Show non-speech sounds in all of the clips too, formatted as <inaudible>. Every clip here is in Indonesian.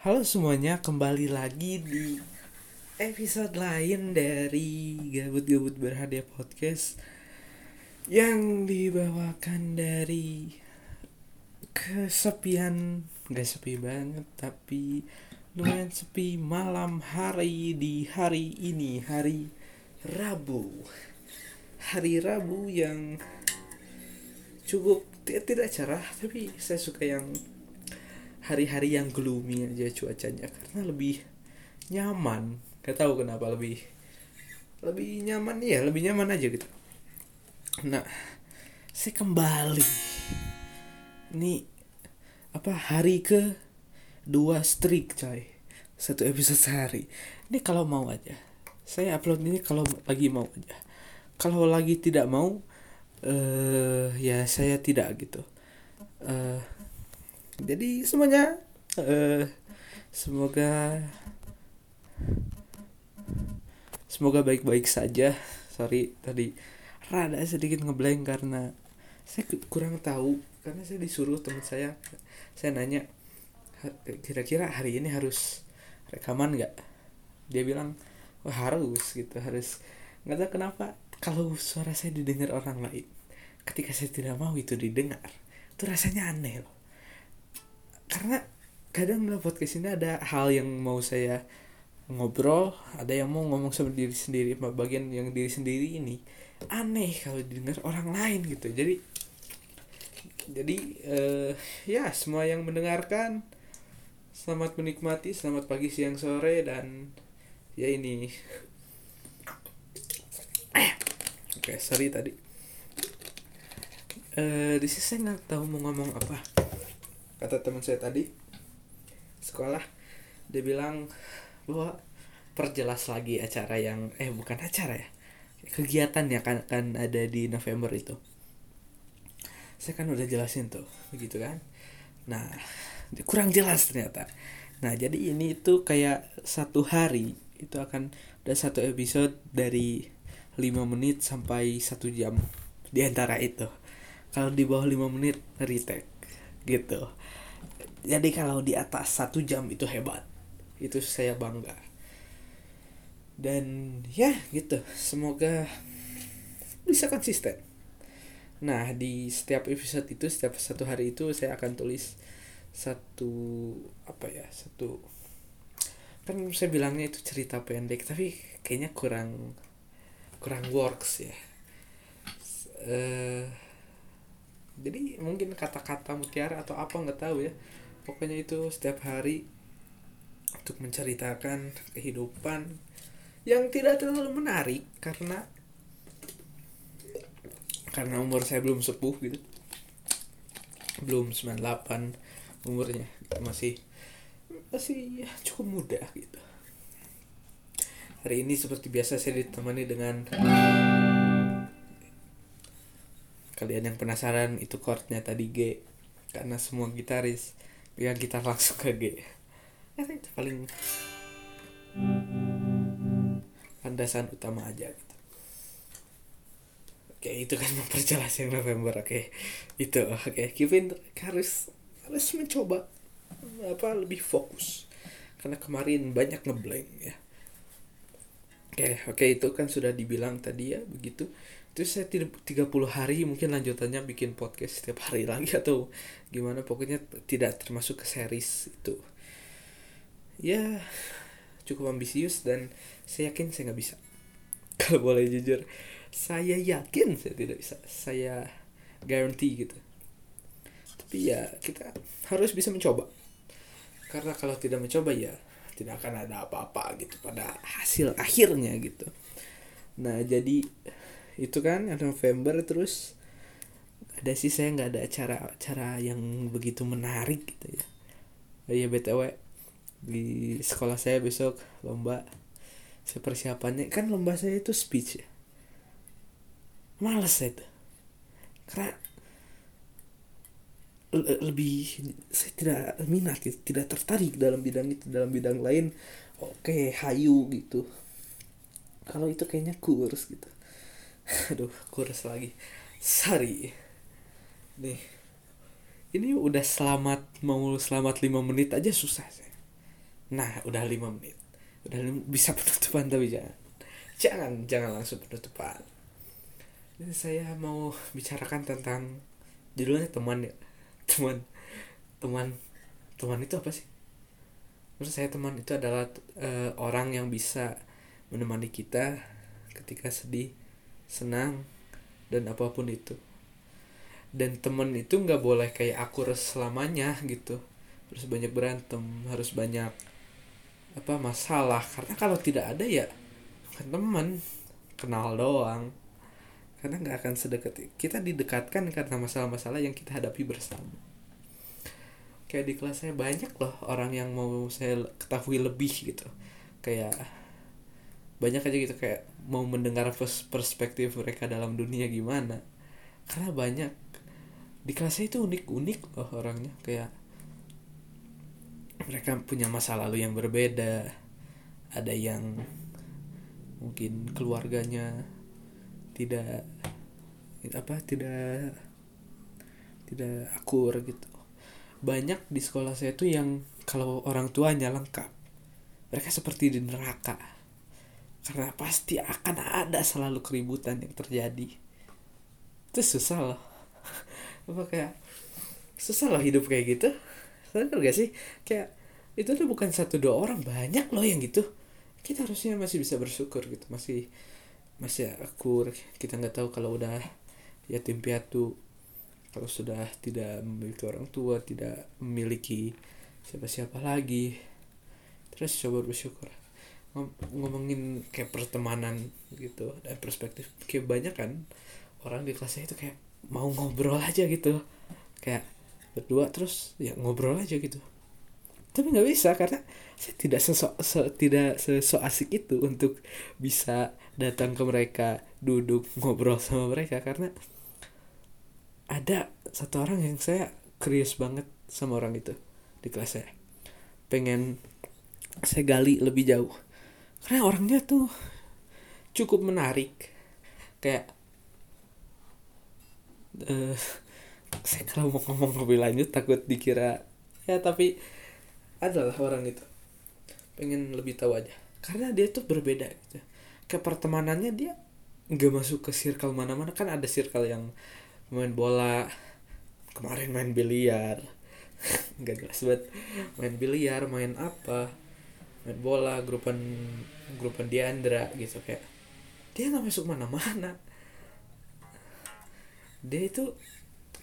Halo semuanya, kembali lagi di episode lain dari Gabut-Gabut Berhadiah Podcast Yang dibawakan dari kesepian, gak sepi banget tapi lumayan sepi malam hari di hari ini, hari Rabu. Hari Rabu yang cukup tidak cerah tapi saya suka yang hari-hari yang gloomy aja cuacanya karena lebih nyaman. Gak tahu kenapa lebih lebih nyaman ya lebih nyaman aja gitu. Nah saya kembali. Ini apa hari ke dua streak coy. Satu episode sehari. Ini kalau mau aja. Saya upload ini kalau lagi mau aja. Kalau lagi tidak mau eh uh, ya saya tidak gitu. Uh, jadi semuanya uh, semoga semoga baik-baik saja. Sorry tadi rada sedikit ngeblank karena saya kurang tahu. Karena saya disuruh teman saya saya nanya kira-kira hari ini harus rekaman nggak? Dia bilang wah harus gitu harus. Nggak tahu kenapa kalau suara saya didengar orang lain ketika saya tidak mau itu didengar itu rasanya aneh loh karena kadang dalam podcast ini ada hal yang mau saya ngobrol ada yang mau ngomong sama diri sendiri bagian yang diri sendiri ini aneh kalau didengar orang lain gitu. Jadi jadi uh, ya semua yang mendengarkan selamat menikmati selamat pagi siang sore dan ya ini. Eh oke okay, sorry tadi. Uh, di sini saya nggak tahu mau ngomong apa kata teman saya tadi sekolah dia bilang bahwa perjelas lagi acara yang eh bukan acara ya kegiatan ya kan kan ada di November itu. Saya kan udah jelasin tuh begitu kan? Nah kurang jelas ternyata. Nah jadi ini itu kayak satu hari itu akan ada satu episode dari 5 menit sampai satu jam di antara itu. Kalau di bawah 5 menit retake gitu jadi kalau di atas satu jam itu hebat. Itu saya bangga. Dan ya gitu. Semoga bisa konsisten. Nah di setiap episode itu setiap satu hari itu saya akan tulis satu apa ya satu kan saya bilangnya itu cerita pendek tapi kayaknya kurang kurang works ya. Uh, jadi mungkin kata-kata mutiara atau apa nggak tahu ya. Pokoknya itu setiap hari untuk menceritakan kehidupan yang tidak terlalu menarik karena karena umur saya belum sepuh gitu. Belum 98 umurnya. Masih masih ya, cukup muda gitu. Hari ini seperti biasa saya ditemani dengan kalian yang penasaran itu chordnya tadi G. Karena semua gitaris biar kita langsung ke G. Itu paling landasan utama aja gitu. Oke itu kan memperjelas yang November oke. Itu oke. Kevin harus harus mencoba apa lebih fokus. Karena kemarin banyak ngeblank ya. Oke oke itu kan sudah dibilang tadi ya begitu itu saya tidak 30 hari mungkin lanjutannya bikin podcast setiap <laughs> hari lagi atau gimana pokoknya tidak termasuk ke series itu. Ya cukup ambisius dan saya yakin saya nggak bisa. <laughs> Kalau boleh jujur saya yakin saya tidak bisa. Saya guarantee gitu. Tapi ya kita harus bisa mencoba. Karena kalau tidak mencoba ya tidak akan ada apa-apa gitu pada hasil akhirnya gitu. Nah jadi itu kan November terus. Ada sih saya nggak ada acara acara yang begitu menarik gitu ya. Oh iya btw di sekolah saya besok lomba saya persiapannya kan lomba saya itu speech ya. Males saya itu karena lebih saya tidak minat gitu, tidak tertarik dalam bidang itu dalam bidang lain. Oke hayu gitu. Kalau itu kayaknya kurs gitu <laughs> aduh kurus lagi. Sorry. Nih. Ini udah selamat mau selamat 5 menit aja susah sih. Nah udah lima menit. Udah lim- bisa penutupan tapi jangan. Jangan jangan langsung penutupan. Ini saya mau bicarakan tentang judulnya teman ya. Teman teman teman itu apa sih? Menurut saya teman itu adalah eh, orang yang bisa menemani kita ketika sedih senang dan apa pun itu. Dan temen itu nggak boleh kayak akur selamanya gitu. Harus banyak berantem harus banyak apa masalah. Karena kalau tidak ada ya bukan teman kenal doang. Karena nggak akan sedekat kita didekatkan karena masalah-masalah yang kita hadapi bersama. Kayak di kelas saya banyak loh orang yang mau saya ketahui lebih gitu. Kayak banyak aja gitu kayak mau mendengar pers- perspektif mereka dalam dunia gimana. Karena banyak di kelas saya itu unik-unik loh orangnya. Kayak mereka punya masa lalu yang berbeda. Ada yang mungkin keluarganya tidak apa tidak tidak akur gitu. Banyak di sekolah saya tuh yang kalau orang tuanya lengkap mereka seperti di neraka karena pasti akan ada selalu keributan yang terjadi. Itu susah loh. <laughs> Apa kayak susah loh hidup kayak gitu. Sadar gak sih? Kayak itu tuh bukan satu dua orang banyak loh yang gitu. Kita harusnya masih bisa bersyukur gitu. Masih masih akur. Kita nggak tahu kalau udah yatim piatu kalau sudah tidak memiliki orang tua tidak memiliki siapa-siapa lagi. Terus coba bersyukur ngomongin kayak pertemanan gitu dan perspektif kayak banyak kan orang di kelas saya itu kayak mau ngobrol aja gitu. Kayak berdua terus ya ngobrol aja gitu. Tapi nggak bisa karena saya tidak sesok se- tidak sesok asik itu untuk bisa datang ke mereka duduk ngobrol sama mereka karena ada satu orang yang saya curious banget sama orang itu di kelas saya pengen saya gali lebih jauh karena orangnya tuh cukup menarik. Kayak eh saya kalau mau ngomong lebih lanjut takut dikira ya tapi adalah orang itu. Pengen lebih tahu aja. Karena dia tuh berbeda gitu. Ke pertemanannya dia nggak masuk ke circle mana-mana. Kan ada circle yang main bola kemarin main biliar. <laughs> Nggak jelas banget. Main biliar main apa main bola grupan grupan Diandra gitu kayak dia nggak masuk mana-mana. Dia itu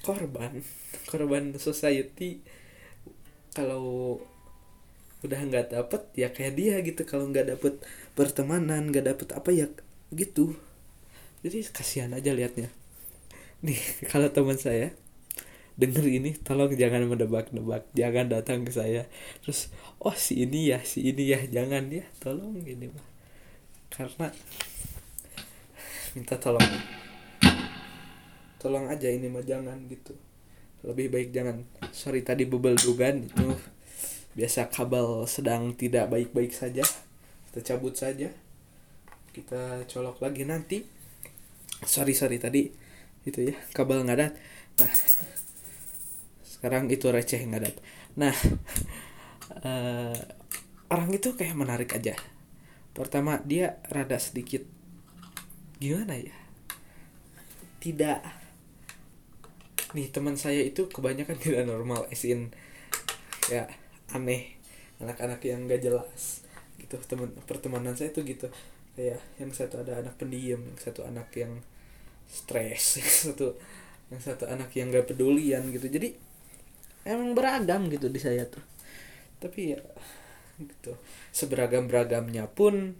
korban <laughs> korban society. Kalau udah nggak dapet ya kayak dia gitu. Kalau nggak dapet pertemanan nggak dapet apa ya gitu. Jadi kasihan aja liatnya. Nih <laughs> kalau teman saya denger ini tolong jangan mendebak-nebak jangan datang ke saya. Terus oh si ini ya si ini ya jangan ya tolong gini mah. Karena minta tolong. Tolong aja ini mah jangan gitu. Lebih baik jangan. Sorry tadi bebel dugan itu biasa kabel sedang tidak baik-baik saja. Kita cabut saja. Kita colok lagi nanti. Sorry sorry tadi itu ya kabel ngadat nah sekarang itu receh ngadat nah <laughs> eh, orang itu kayak menarik aja. Pertama dia rada sedikit gimana ya? Tidak nih teman saya itu kebanyakan <laughs> tidak normal esin ya aneh. Anak-anak yang gak jelas gitu. Teman pertemanan saya tuh gitu. Kayak yang satu ada anak pendiam yang satu anak yang stres <laughs> yang satu yang satu anak yang gak pedulian gitu. Jadi emang beragam gitu di saya tuh. Tapi ya gitu. Seberagam beragamnya pun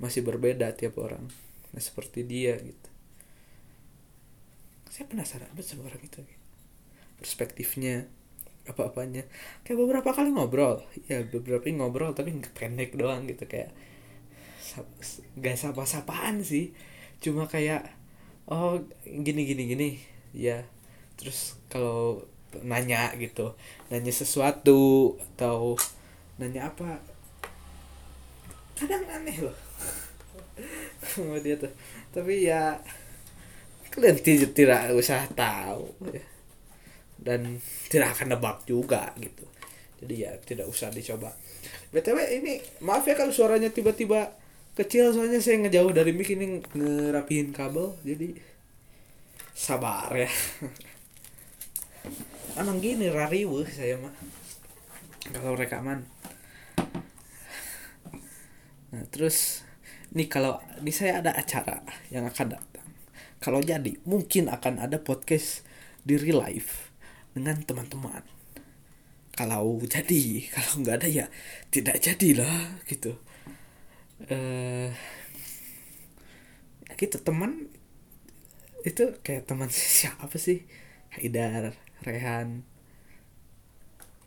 masih berbeda tiap orang. Nah seperti dia gitu. Saya penasaran banget sama orang itu perspektifnya apa-apanya. Kayak beberapa kali ngobrol. Ya beberapa kali ngobrol tapi pendek doang gitu. Kayak gak sapa-sapaan sih. Cuma kayak oh gini gini gini. Ya terus kalau nanya gitu. Nanya sesuatu atau nanya apa. Kadang aneh loh. <laughs> Sama dia tuh. Tapi ya kalian tidak tidak usah tahu ya. Dan tidak akan nebak juga gitu. Jadi ya tidak usah dicoba. Btw ini maaf ya kalau suaranya tiba-tiba kecil soalnya saya ngejauh dari mic ini ngerapihin kabel jadi sabar ya <laughs> emang gini rariweh saya mah. Kalau rekaman nah terus nih kalau di saya ada acara yang akan datang. Kalau jadi mungkin akan ada podcast di real life dengan teman-teman. Kalau jadi <laughs> kalau nggak ada ya tidak jadilah gitu. Eh uh, gitu teman itu kayak teman <laughs> siapa sih? Haidar Rehan.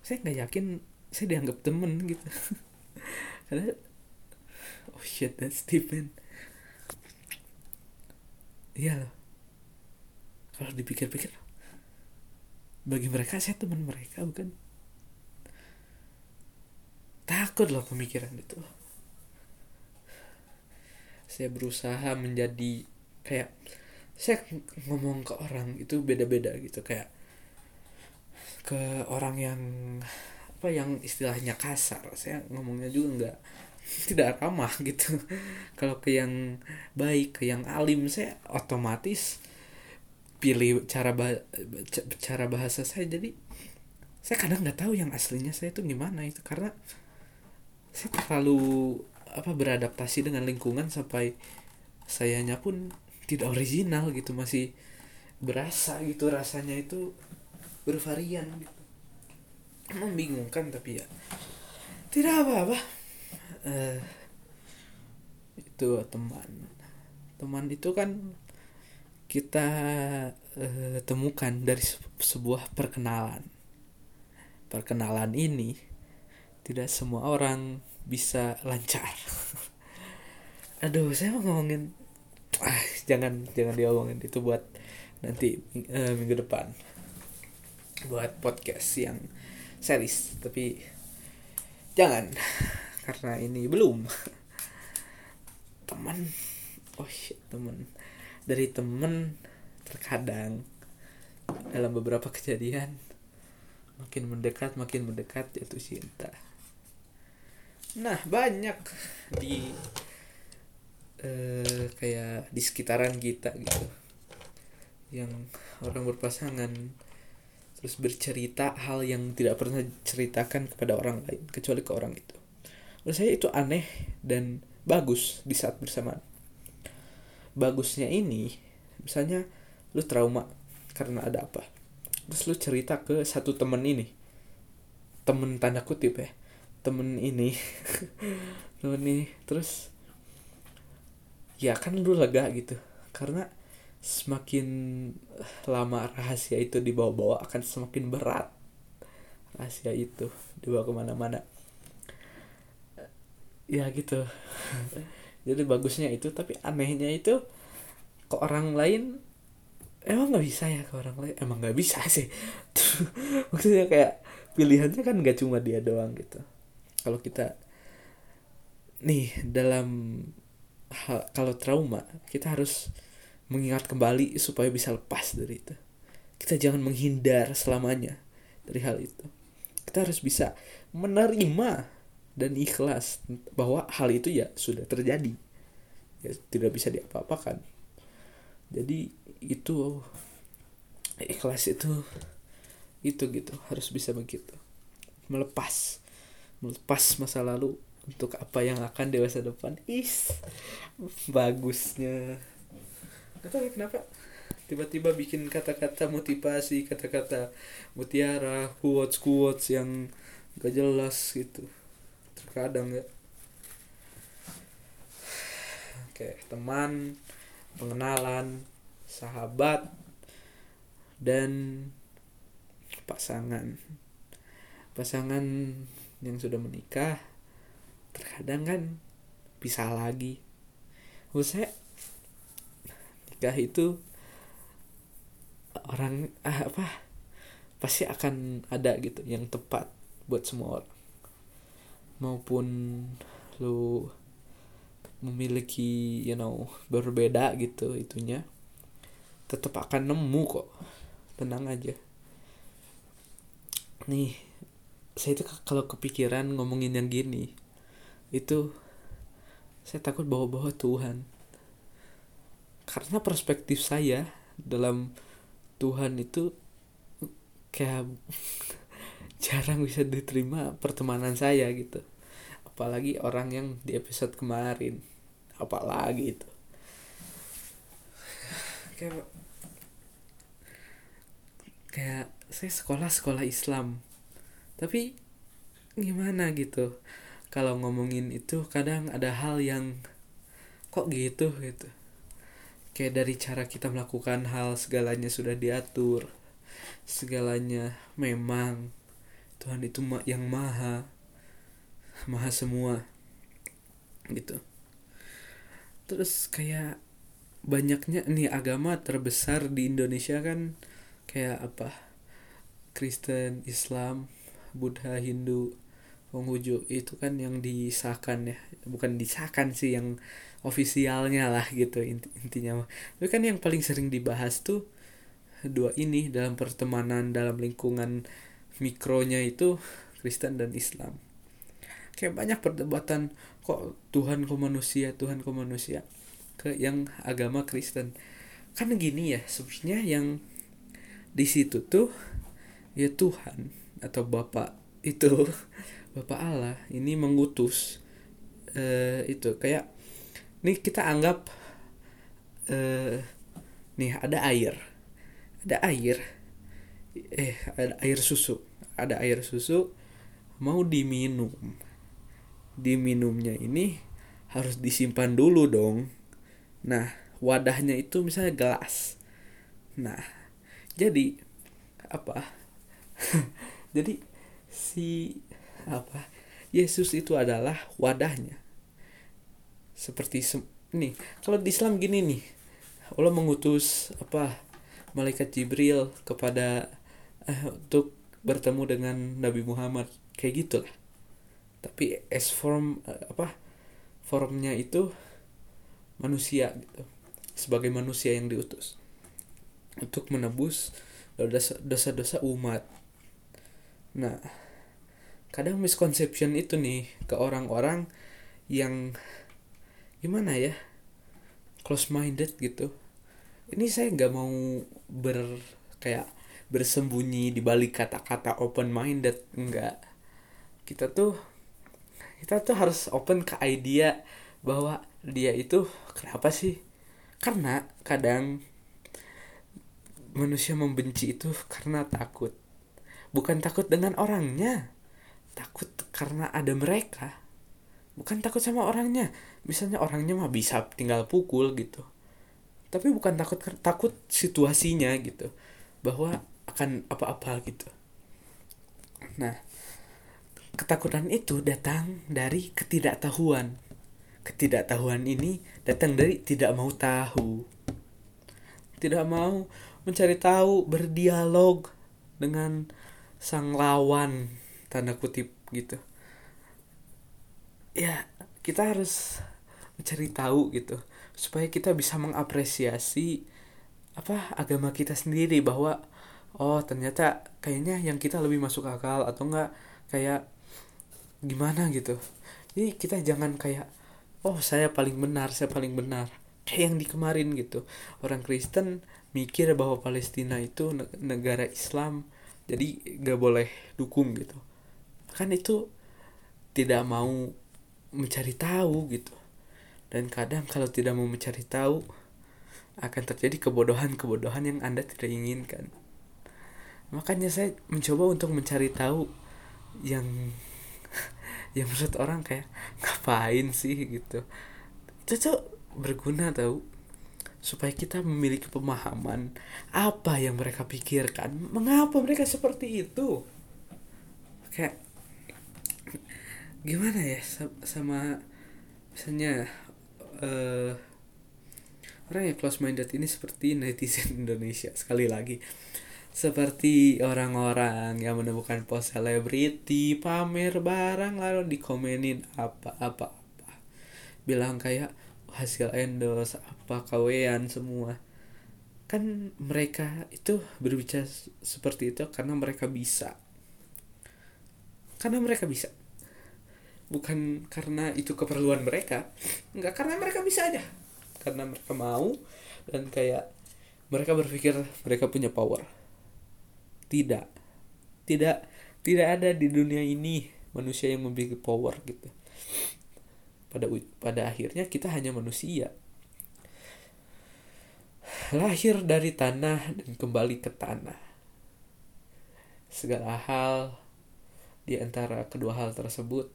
Saya nggak yakin saya dianggap temen gitu. <laughs> Karena oh shit that's Stephen iya loh. Kalau dipikir-pikir bagi mereka saya teman mereka bukan? Takut loh pemikiran itu. Saya berusaha menjadi kayak saya ngomong ke orang itu beda-beda gitu kayak ke orang yang apa yang istilahnya kasar. Saya ngomongnya juga nggak <laughs> tidak ramah gitu. <laughs> Kalau ke yang baik ke yang alim saya otomatis pilih cara bah cara bahasa saya. Jadi saya kadang nggak tahu yang aslinya saya itu gimana itu. Karena saya terlalu apa beradaptasi dengan lingkungan sampai sayanya pun tidak original gitu. Masih berasa gitu rasanya itu bervarian gitu. Membingungkan tapi ya tidak apa-apa. Uh, itu teman. Teman itu kan kita uh, temukan dari sebuah perkenalan. Perkenalan ini tidak semua orang bisa lancar. <laughs> Aduh saya mau ngomongin ah jangan jangan diomongin. Itu buat nanti uh, minggu depan buat podcast yang series tapi jangan <laughs> karena ini belum. Teman. Oh shit teman. Dari temen terkadang dalam beberapa kejadian makin mendekat makin mendekat jatuh cinta. Nah banyak di uh, kayak di sekitaran kita gitu yang orang berpasangan terus bercerita hal yang tidak pernah ceritakan kepada orang lain kecuali ke orang itu. Menurut saya itu aneh dan bagus di saat bersamaan. Bagusnya ini misalnya lu trauma karena ada apa. Terus lu cerita ke satu temen ini. Temen tanda kutip ya. Temen ini. <laughs> Temen ini. Terus ya kan lu lega gitu. Karena semakin lama rahasia itu dibawa-bawa akan semakin berat rahasia itu dibawa ke mana-mana. Ya gitu. <laughs> Jadi bagusnya itu tapi anehnya itu ke orang lain emang nggak bisa ya ke orang lain? Emang nggak bisa sih. <laughs> Maksudnya kayak pilihannya kan nggak cuma dia doang gitu. Kalau kita nih dalam hal, kalau trauma kita harus mengingat kembali supaya bisa lepas dari itu. Kita jangan menghindar selamanya dari hal itu. Kita harus bisa menerima dan ikhlas bahwa hal itu ya sudah terjadi. Ya tidak bisa diapa-apakan. Jadi itu ikhlas itu itu gitu. Harus bisa begitu. Melepas. Melepas masa lalu untuk apa yang akan dewasa depan. Is bagusnya Gak tahu ya kenapa? Tiba-tiba bikin kata-kata motivasi kata-kata mutiara quotes quotes yang gak jelas gitu. Terkadang ya. Oke teman pengenalan sahabat dan pasangan. Pasangan yang sudah menikah terkadang kan bisa lagi. Saya nikah itu orang ah, apa pasti akan ada gitu yang tepat buat semua orang. Maupun lu memiliki you know berbeda gitu itunya tetap akan nemu kok. Tenang aja. Nih saya itu kalau kepikiran ngomongin yang gini itu saya takut bawa-bawa Tuhan karena perspektif saya dalam Tuhan itu kayak <laughs> jarang bisa diterima pertemanan saya gitu. Apalagi orang yang di episode kemarin. Apalagi itu. Kayak kayak saya sekolah sekolah Islam. Tapi gimana gitu? Kalau ngomongin itu kadang ada hal yang kok gitu gitu kayak dari cara kita melakukan hal segalanya sudah diatur segalanya memang. Tuhan itu yang maha maha semua gitu. Terus kayak banyaknya nih agama terbesar di Indonesia kan kayak apa? Kristen Islam Buddha Hindu Konghucu itu kan yang disahkan ya. Bukan disahkan sih yang ofisialnya lah gitu intinya tapi kan yang paling sering dibahas tuh dua ini dalam pertemanan dalam lingkungan mikronya itu Kristen dan Islam. Kayak banyak perdebatan kok Tuhan kok manusia Tuhan kok manusia ke yang agama Kristen. Kan gini ya sebenarnya yang di situ tuh ya Tuhan atau Bapak itu <laughs> Bapak Allah ini mengutus uh, itu kayak nih kita anggap uh, nih ada air. Ada air. Eh ada air susu. Ada air susu mau diminum. Diminumnya ini harus disimpan dulu dong. Nah wadahnya itu misalnya gelas. Nah jadi apa? <laughs> Jadi si apa? Yesus itu adalah wadahnya seperti sem nih kalau di Islam gini nih Allah mengutus apa malaikat Jibril kepada eh, untuk bertemu dengan Nabi Muhammad kayak gitulah. Tapi as form eh, apa formnya itu manusia gitu sebagai manusia yang diutus untuk menebus dosa-dosa umat. Nah kadang misconception itu nih ke orang-orang yang gimana ya? Close minded gitu. Ini saya nggak mau ber kayak bersembunyi di balik kata-kata open minded enggak kita tuh kita tuh harus open ke idea bahwa dia itu kenapa sih? Karena kadang manusia membenci itu karena takut. Bukan takut dengan orangnya takut karena ada mereka bukan takut sama orangnya. Misalnya orangnya mah bisa tinggal pukul gitu. Tapi bukan takut takut situasinya gitu. Bahwa akan apa-apa gitu. Nah ketakutan itu datang dari ketidaktahuan. Ketidaktahuan ini datang dari tidak mau tahu. Tidak mau mencari tahu berdialog dengan sang lawan tanda kutip gitu ya kita harus mencari tahu gitu supaya kita bisa mengapresiasi apa agama kita sendiri bahwa oh ternyata kayaknya yang kita lebih masuk akal atau enggak kayak gimana gitu. Jadi kita jangan kayak oh saya paling benar saya paling benar. Kayak yang di kemarin gitu orang Kristen mikir bahwa Palestina itu negara Islam jadi gak boleh dukung gitu. Kan itu tidak mau mencari tahu gitu. Dan kadang kalau tidak mau mencari tahu akan terjadi kebodohan-kebodohan yang anda tidak inginkan. Makanya saya mencoba untuk mencari tahu yang <laughs> yang menurut orang kayak ngapain sih? gitu. Itu berguna tahu supaya kita memiliki pemahaman apa yang mereka pikirkan. Mengapa mereka seperti itu? Kayak gimana ya sama misalnya uh, orang yang close minded ini seperti netizen <laughs> Indonesia sekali lagi. Seperti orang-orang yang menemukan post selebriti pamer barang lalu dikomenin apa apa apa bilang kayak hasil endorse apa kawean semua. Kan mereka itu berbicara seperti itu karena mereka bisa. Karena mereka bisa bukan karena itu keperluan mereka nggak karena mereka bisa aja. Karena mereka mau dan kayak mereka berpikir mereka punya power. Tidak. Tidak tidak ada di dunia ini manusia yang memiliki power gitu. Pada pada akhirnya kita hanya manusia. Lahir dari tanah dan kembali ke tanah. Segala hal di antara kedua hal tersebut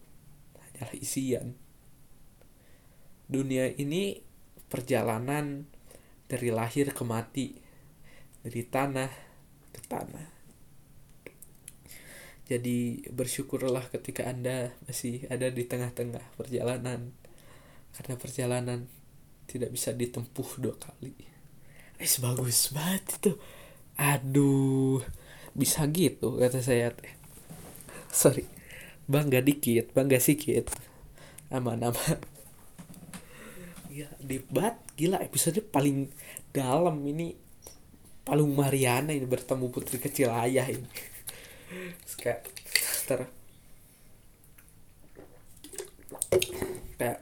hanyalah isian. Dunia ini perjalanan dari lahir ke mati, dari tanah ke tanah. Jadi bersyukurlah ketika Anda masih ada di tengah-tengah perjalanan. Karena perjalanan tidak bisa ditempuh dua kali. Eh, bagus banget itu. Aduh, bisa gitu kata saya. Sorry bangga dikit bangga sedikit aman aman. Ya debat gila episode paling dalam ini. Palung Mariana ini bertemu putri kecil ayah ini. Kayak ter. Kayak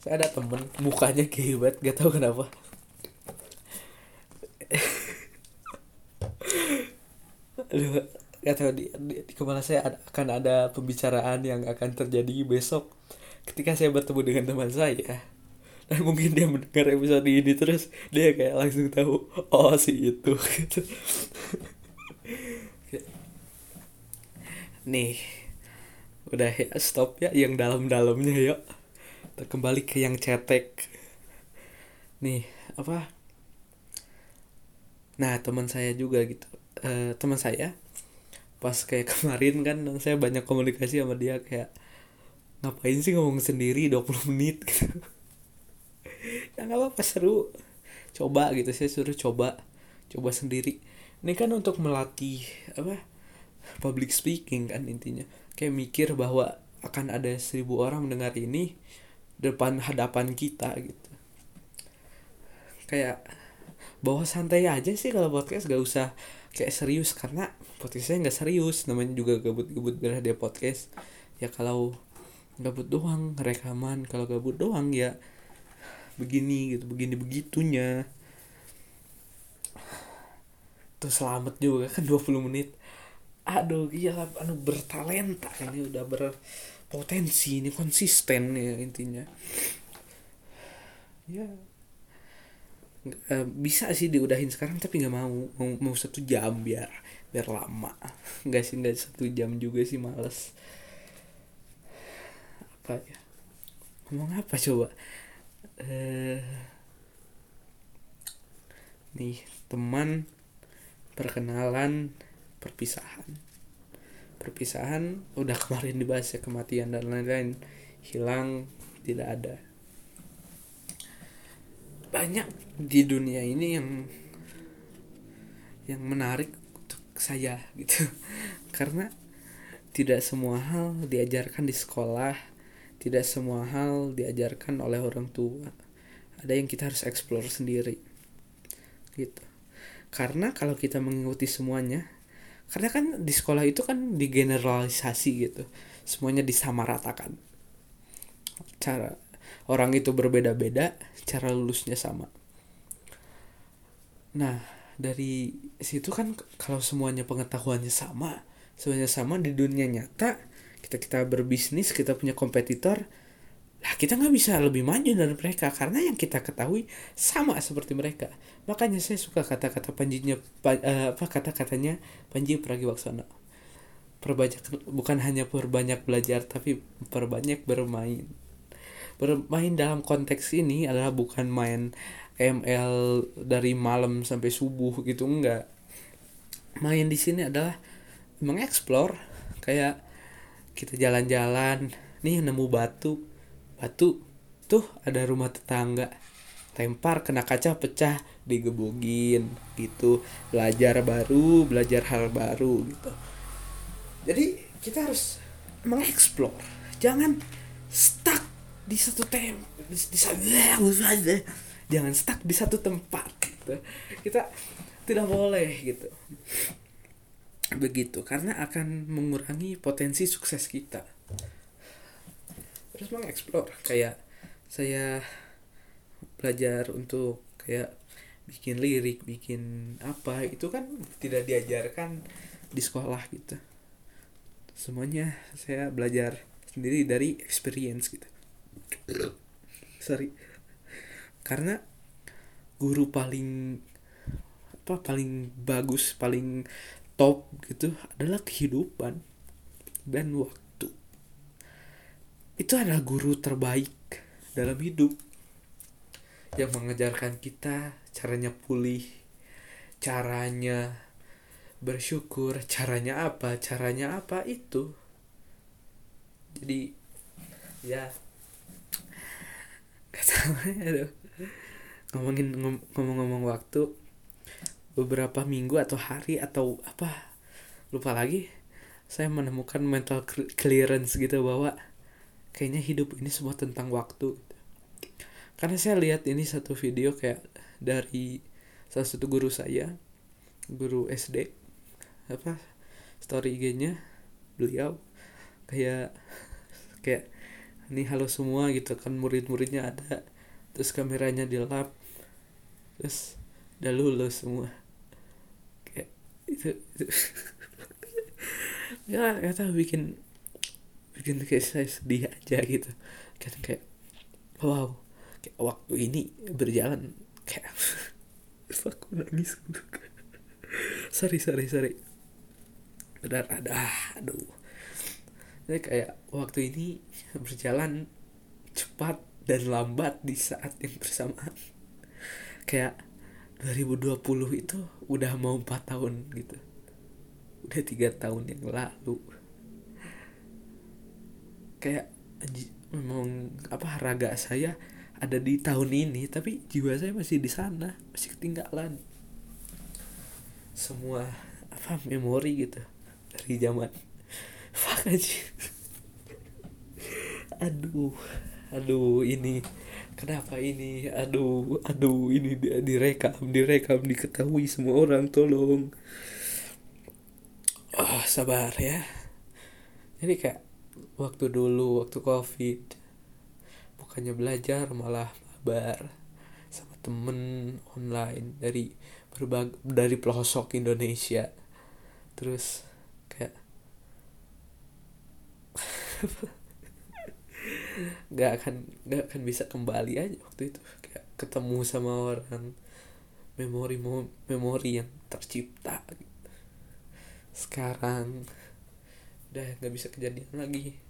saya ada temen mukanya kayak gak tau kenapa. Aduh Gak tahu di, di, di kepala saya ada, akan ada pembicaraan yang akan terjadi besok ketika saya bertemu dengan teman saya. Dan mungkin dia mendengar episode ini terus dia kayak langsung tahu oh si itu. Gitu <laughs> nih udah ya stop ya yang dalam-dalamnya yuk kita kembali ke yang cetek. Nih apa? Nah teman saya juga gitu. Uh, teman saya pas kayak <laughs> kemarin kan saya banyak komunikasi sama dia kayak ngapain sih ngomong sendiri 20 menit? <laughs> Gitu. Ya nggak apa-apa seru. Coba gitu. Saya suruh coba coba sendiri. Ini kan untuk melatih apa public speaking kan intinya. Kayak mikir bahwa akan ada seribu orang mendengar ini depan hadapan kita gitu. Kayak bawa santai aja sih kalau podcast gak usah kayak serius karena podcastnya nggak serius namanya juga gabut-gabut dia podcast. Ya kalau gabut doang rekaman kalau gabut doang ya begini gitu begini begitunya. Tuh selamat juga kan 20 menit. Aduh iya anu bertalenta ini udah berpotensi ini konsisten ya intinya. Ya. Uh, bisa sih diudahin sekarang tapi nggak mau mau satu jam biar biar lama. <laughs> Nggak sih nggak satu jam juga sih males. Apa ya? Ngomong apa coba? Uh, nih teman perkenalan perpisahan. Perpisahan udah kemarin dibahas ya kematian dan lain-lain. Hilang tidak ada. Banyak di dunia ini yang yang menarik saya gitu. <laughs> Karena tidak semua hal diajarkan di sekolah tidak semua hal diajarkan oleh orang tua. Ada yang kita harus explore sendiri gitu. Karena kalau kita mengikuti semuanya karena kan di sekolah itu kan digeneralisasi gitu. Semuanya disamaratakan. Cara orang itu berbeda-beda cara lulusnya sama. Nah dari situ kan kalau semuanya pengetahuannya sama semuanya sama di dunia nyata kita kita berbisnis kita punya kompetitor lah kita nggak bisa lebih maju dari mereka karena yang kita ketahui sama seperti mereka. Makanya saya suka kata-kata panjinya uh, apa kata-katanya Panji Pragiwaksono. Perbanyak bukan hanya perbanyak belajar tapi perbanyak bermain. Bermain dalam konteks ini adalah bukan main ML dari malam sampai subuh gitu enggak. Main di sini adalah mengeksplor kayak kita jalan-jalan nih nemu batu. Batu tuh ada rumah tetangga. Lempar kena kaca pecah digebugin gitu. Belajar baru belajar hal baru gitu. Jadi kita harus mengeksplor. Jangan stuck di satu tem di, di jangan stuck di satu tempat gitu. kita tidak boleh gitu. Begitu karena akan mengurangi potensi sukses kita. Terus mengeksplor kayak saya belajar untuk kayak bikin lirik bikin apa itu kan tidak diajarkan di sekolah gitu. Semuanya saya belajar sendiri dari experience gitu. <coughs> Sorry karena guru paling apa paling bagus paling top gitu adalah kehidupan dan waktu. Itu adalah guru terbaik dalam hidup yang mengajarkan kita caranya pulih caranya bersyukur caranya apa caranya apa itu. Jadi ya <laughs> tahu aduh ngomongin ngomong-ngomong waktu beberapa minggu atau hari atau apa lupa lagi saya menemukan mental clearance gitu bahwa kayaknya hidup ini semua tentang waktu karena saya lihat ini satu video kayak dari salah satu guru saya guru SD apa story IG-nya beliau kayak <laughs> kayak ini halo semua gitu kan murid-muridnya ada terus kameranya di lap terus udah lulus semua. Itu, itu. <laughs> ya nggak tahu bikin bikin kayak saya sedih aja gitu. Kan kayak wow kayak waktu ini berjalan kayak <laughs> aku nangis gitu. Sorry sorry sorry. Benar ada aduh. Ini kayak waktu ini berjalan cepat dan lambat di saat yang bersamaan. Kayak 2020 itu udah mau 4 tahun gitu. Udah tiga tahun yang lalu. Kayak memang apa raga saya ada di tahun ini tapi jiwa saya masih di sana masih ketinggalan. Semua apa memori gitu dari zaman. <laughs> Fuck aja aduh aduh ini. Kenapa ini? Aduh aduh ini direkam direkam diketahui semua orang tolong. Oh, sabar ya. Jadi kayak waktu dulu waktu covid. Bukannya belajar malah mabar sama temen online dari berbagai dari pelosok Indonesia. Terus kayak <laughs> nggak akan nggak akan bisa kembali aja waktu itu. Kayak ketemu sama orang memori memori yang tercipta gitu. sekarang udah nggak bisa kejadian lagi.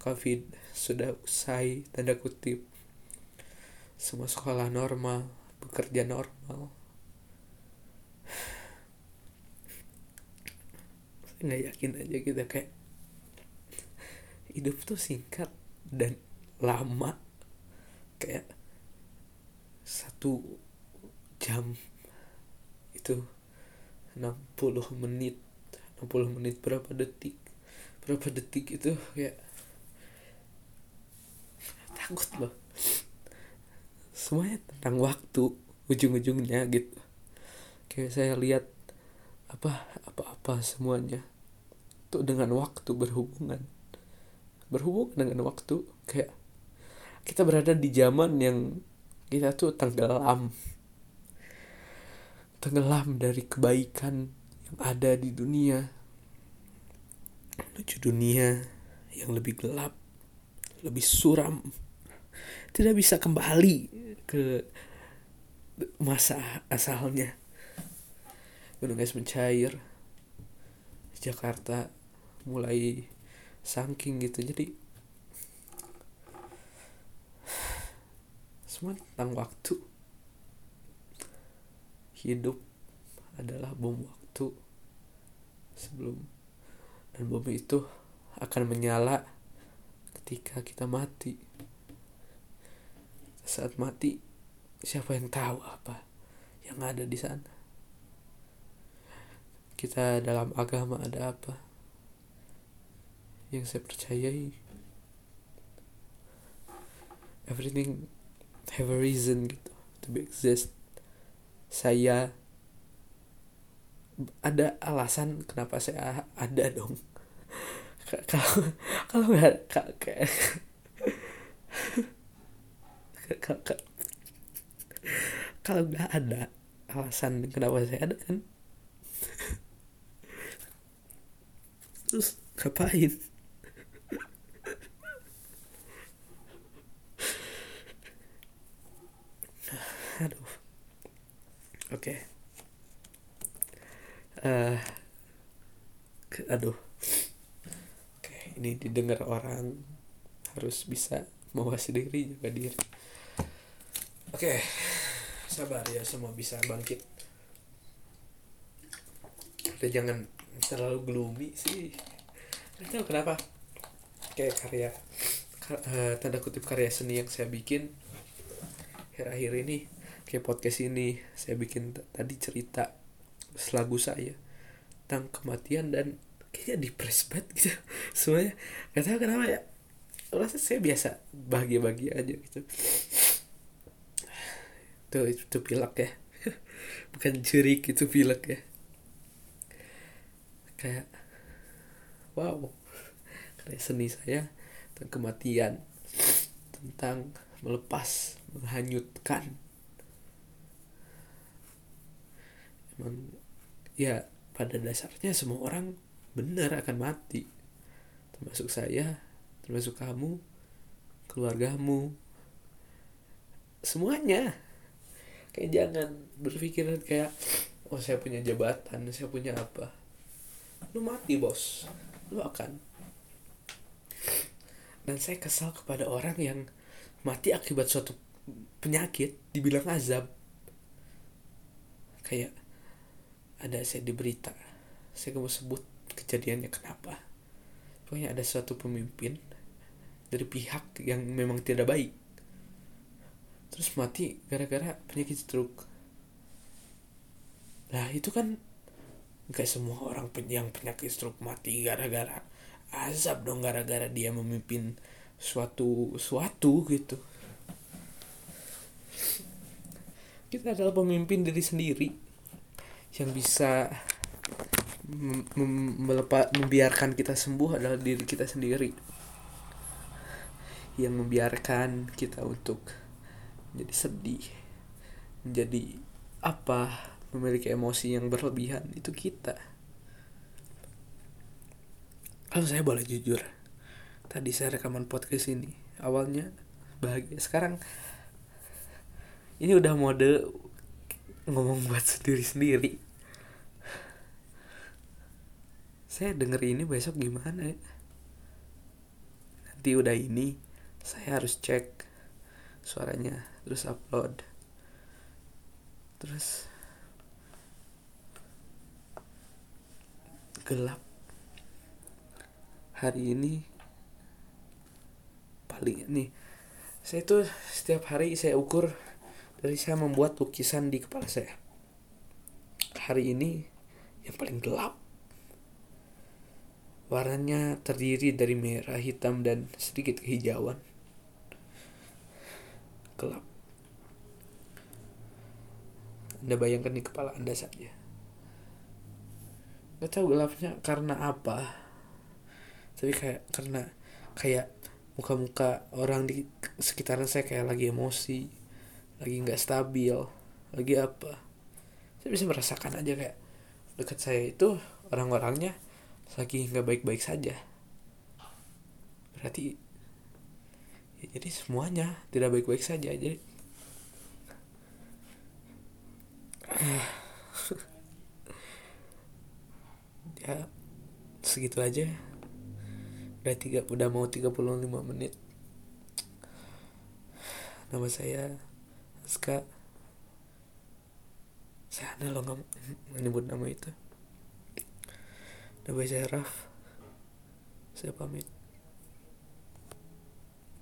Covid sudah usai tanda kutip. Semua sekolah normal bekerja normal. Nggak yakin aja kita kayak hidup tuh singkat dan lama kayak satu jam itu 60 menit 60 menit berapa detik berapa detik itu kayak takut loh. Semuanya tentang waktu ujung-ujungnya gitu. Kayak saya lihat apa apa-apa semuanya tuh dengan waktu berhubungan berhubung dengan waktu kayak kita berada di zaman yang kita tuh tenggelam. Tenggelam dari kebaikan yang ada di dunia menuju dunia yang lebih gelap lebih suram. Tidak bisa kembali ke masa asalnya. Gunung es mencair Jakarta mulai saking gitu. Jadi semua tentang waktu. Hidup adalah bom waktu sebelum dan bom itu akan menyala ketika kita mati. Saat mati siapa yang tahu apa yang ada di sana? Kita dalam agama ada apa yang saya percayai. Everything have a reason gitu to be exist. Saya ada alasan kenapa saya ada dong. <laughs> Kalau kalau nggak <laughs> kalau nggak ada alasan kenapa saya ada kan? <laughs> Terus ngapain aduh oke okay. uh, eh, aduh. Oke okay, ini didengar orang harus bisa mawas diri jaga diri. Oke okay. sabar ya semua bisa bangkit. Kita jangan terlalu gloomy sih. Nggak tahu kenapa. Kayak karya uh, tanda kutip karya seni yang saya bikin akhir-akhir ini kayak podcast ini saya bikin tadi cerita selagu saya tentang kematian dan kayaknya depres banget gitu <laughs> semuanya. Nggak tahu kenapa ya rasa saya biasa bahagia-bahagia aja gitu. Tuh itu pilek ya. <laughs> Bukan jurik itu pilek ya. Kayak wow. Karya seni saya tentang kematian tentang melepas menghanyutkan emang ya pada dasarnya semua orang benar akan mati. Termasuk saya termasuk kamu keluargamu. Semuanya. Kayak jangan berpikiran kayak oh saya punya jabatan saya punya apa. Lu mati bos. Lu akan. Dan saya kesal kepada orang yang mati akibat suatu penyakit dibilang azab. Kayak ada saya di berita saya mau sebut kejadiannya kenapa. Pokoknya ada suatu pemimpin dari pihak yang memang tidak baik. Terus mati gara-gara penyakit stroke. Nah itu kan nggak semua orang yang penyakit stroke mati gara-gara azab dong gara-gara dia memimpin suatu suatu gitu. Kita adalah pemimpin diri sendiri yang bisa membiarkan kita sembuh adalah diri kita sendiri. Yang membiarkan kita untuk menjadi sedih menjadi apa memiliki emosi yang berlebihan itu kita. Kalau saya boleh jujur tadi saya rekaman podcast ini awalnya bahagia. Sekarang ini udah mode ngomong buat sendiri sendiri. Saya denger ini besok gimana ya? Nanti udah ini saya harus cek suaranya terus upload. Terus gelap. Hari ini paling nih saya tuh setiap hari saya ukur dari saya membuat lukisan di kepala saya hari ini yang paling gelap warnanya terdiri dari merah hitam dan sedikit kehijauan gelap. Anda bayangkan di kepala Anda saja. Gak tahu gelapnya karena apa. Tapi kayak karena kayak muka-muka orang di sekitaran saya kayak lagi emosi, lagi nggak stabil, lagi apa. Saya bisa merasakan aja kayak dekat saya itu orang-orangnya lagi nggak baik-baik saja. Berarti ya, jadi semuanya tidak baik-baik saja jadi <sighs> ya segitu aja udah tiga udah mau 35 menit nama saya Aska saya aneh loh nggak menyebut nama itu. Saya Raf. Saya pamit